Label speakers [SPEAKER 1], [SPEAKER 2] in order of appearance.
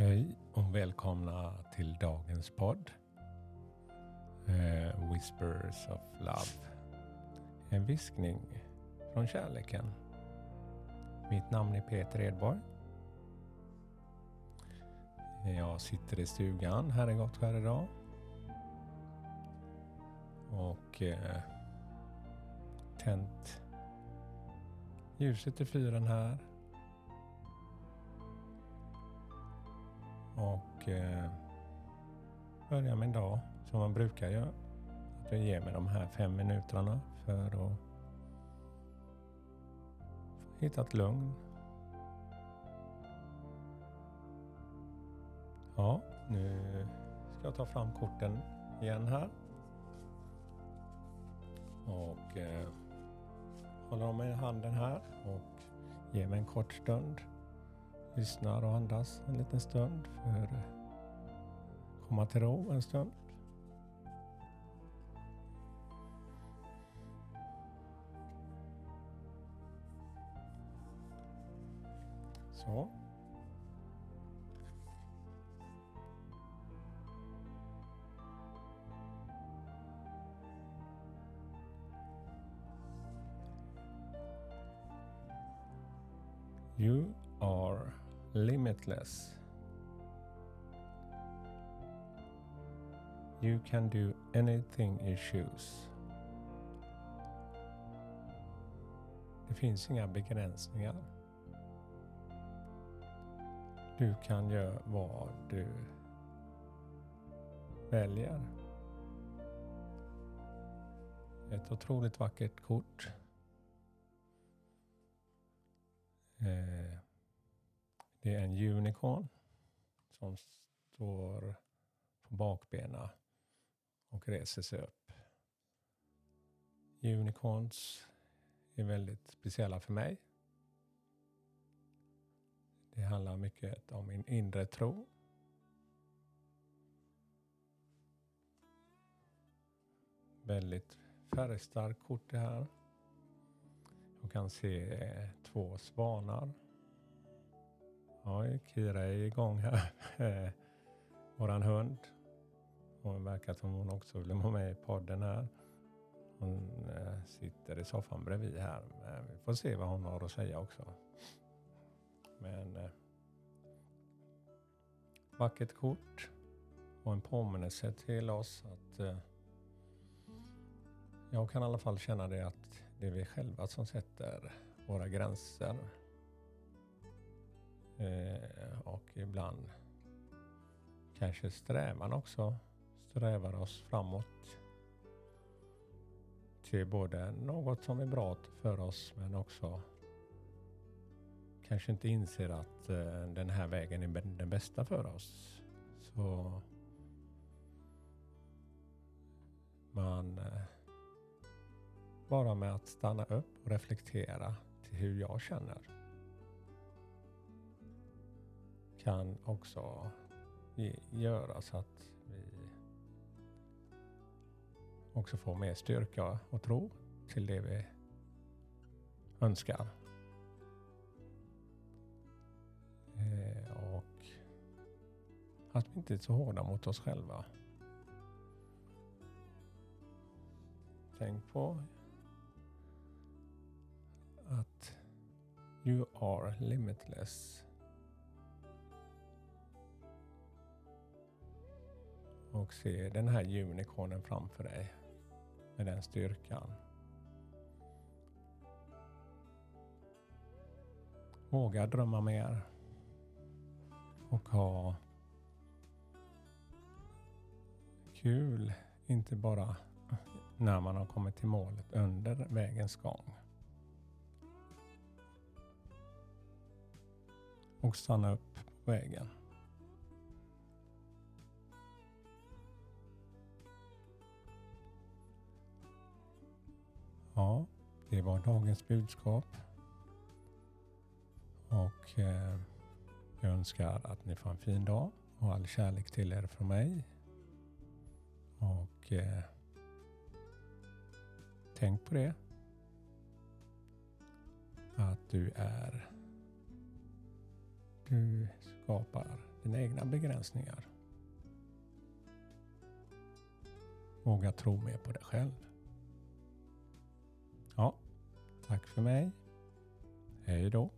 [SPEAKER 1] Hej och välkomna till dagens podd. Eh, Whispers of Love. En viskning från kärleken. Mitt namn är Peter Edborg. Jag sitter i stugan här i Gottskär idag. Och eh, tänt ljuset i fyren här. Och eh, börjar min dag som man brukar göra. Att jag ger mig de här fem minuterna för att hitta ett lugn. Ja, nu ska jag ta fram korten igen här. Och eh, håller dem i handen här och ger mig en kort stund. Lyssnar och andas en liten stund för att komma till ro en stund. Så. You are limitless. You can do anything you choose. Det finns inga begränsningar. Du kan göra vad du väljer. Ett otroligt vackert kort. Eh, det är en unicorn som står på bakbenen och reser sig upp. Unicorns är väldigt speciella för mig. Det handlar mycket om min inre tro. Väldigt färgstarkt kort det här. Jag kan se två svanar. Ja, Kira är igång här. Eh, våran hund. Hon verkar som hon också vill vara med i podden här. Hon eh, sitter i soffan bredvid här. Men vi får se vad hon har att säga också. Men eh, vackert kort och en påminnelse till oss att eh, jag kan i alla fall känna det att det är vi själva som sätter våra gränser. Eh, och ibland kanske strävan också strävar oss framåt till både något som är bra för oss men också kanske inte inser att eh, den här vägen är den bästa för oss. Så man eh, bara med att stanna upp och reflektera till hur jag känner kan också göra så att vi också får mer styrka och tro till det vi önskar. Eh, och att vi inte är så hårda mot oss själva. Tänk på att you are limitless. Och se den här unikonen framför dig med den styrkan. Våga drömma mer och ha kul, inte bara när man har kommit till målet under vägens gång. Och stanna upp på vägen. Ja, det var dagens budskap. Och eh, jag önskar att ni får en fin dag och all kärlek till er från mig. Och eh, tänk på det. Att du är du skapar dina egna begränsningar. Våga tro mer på dig själv tack för mig. Hej då.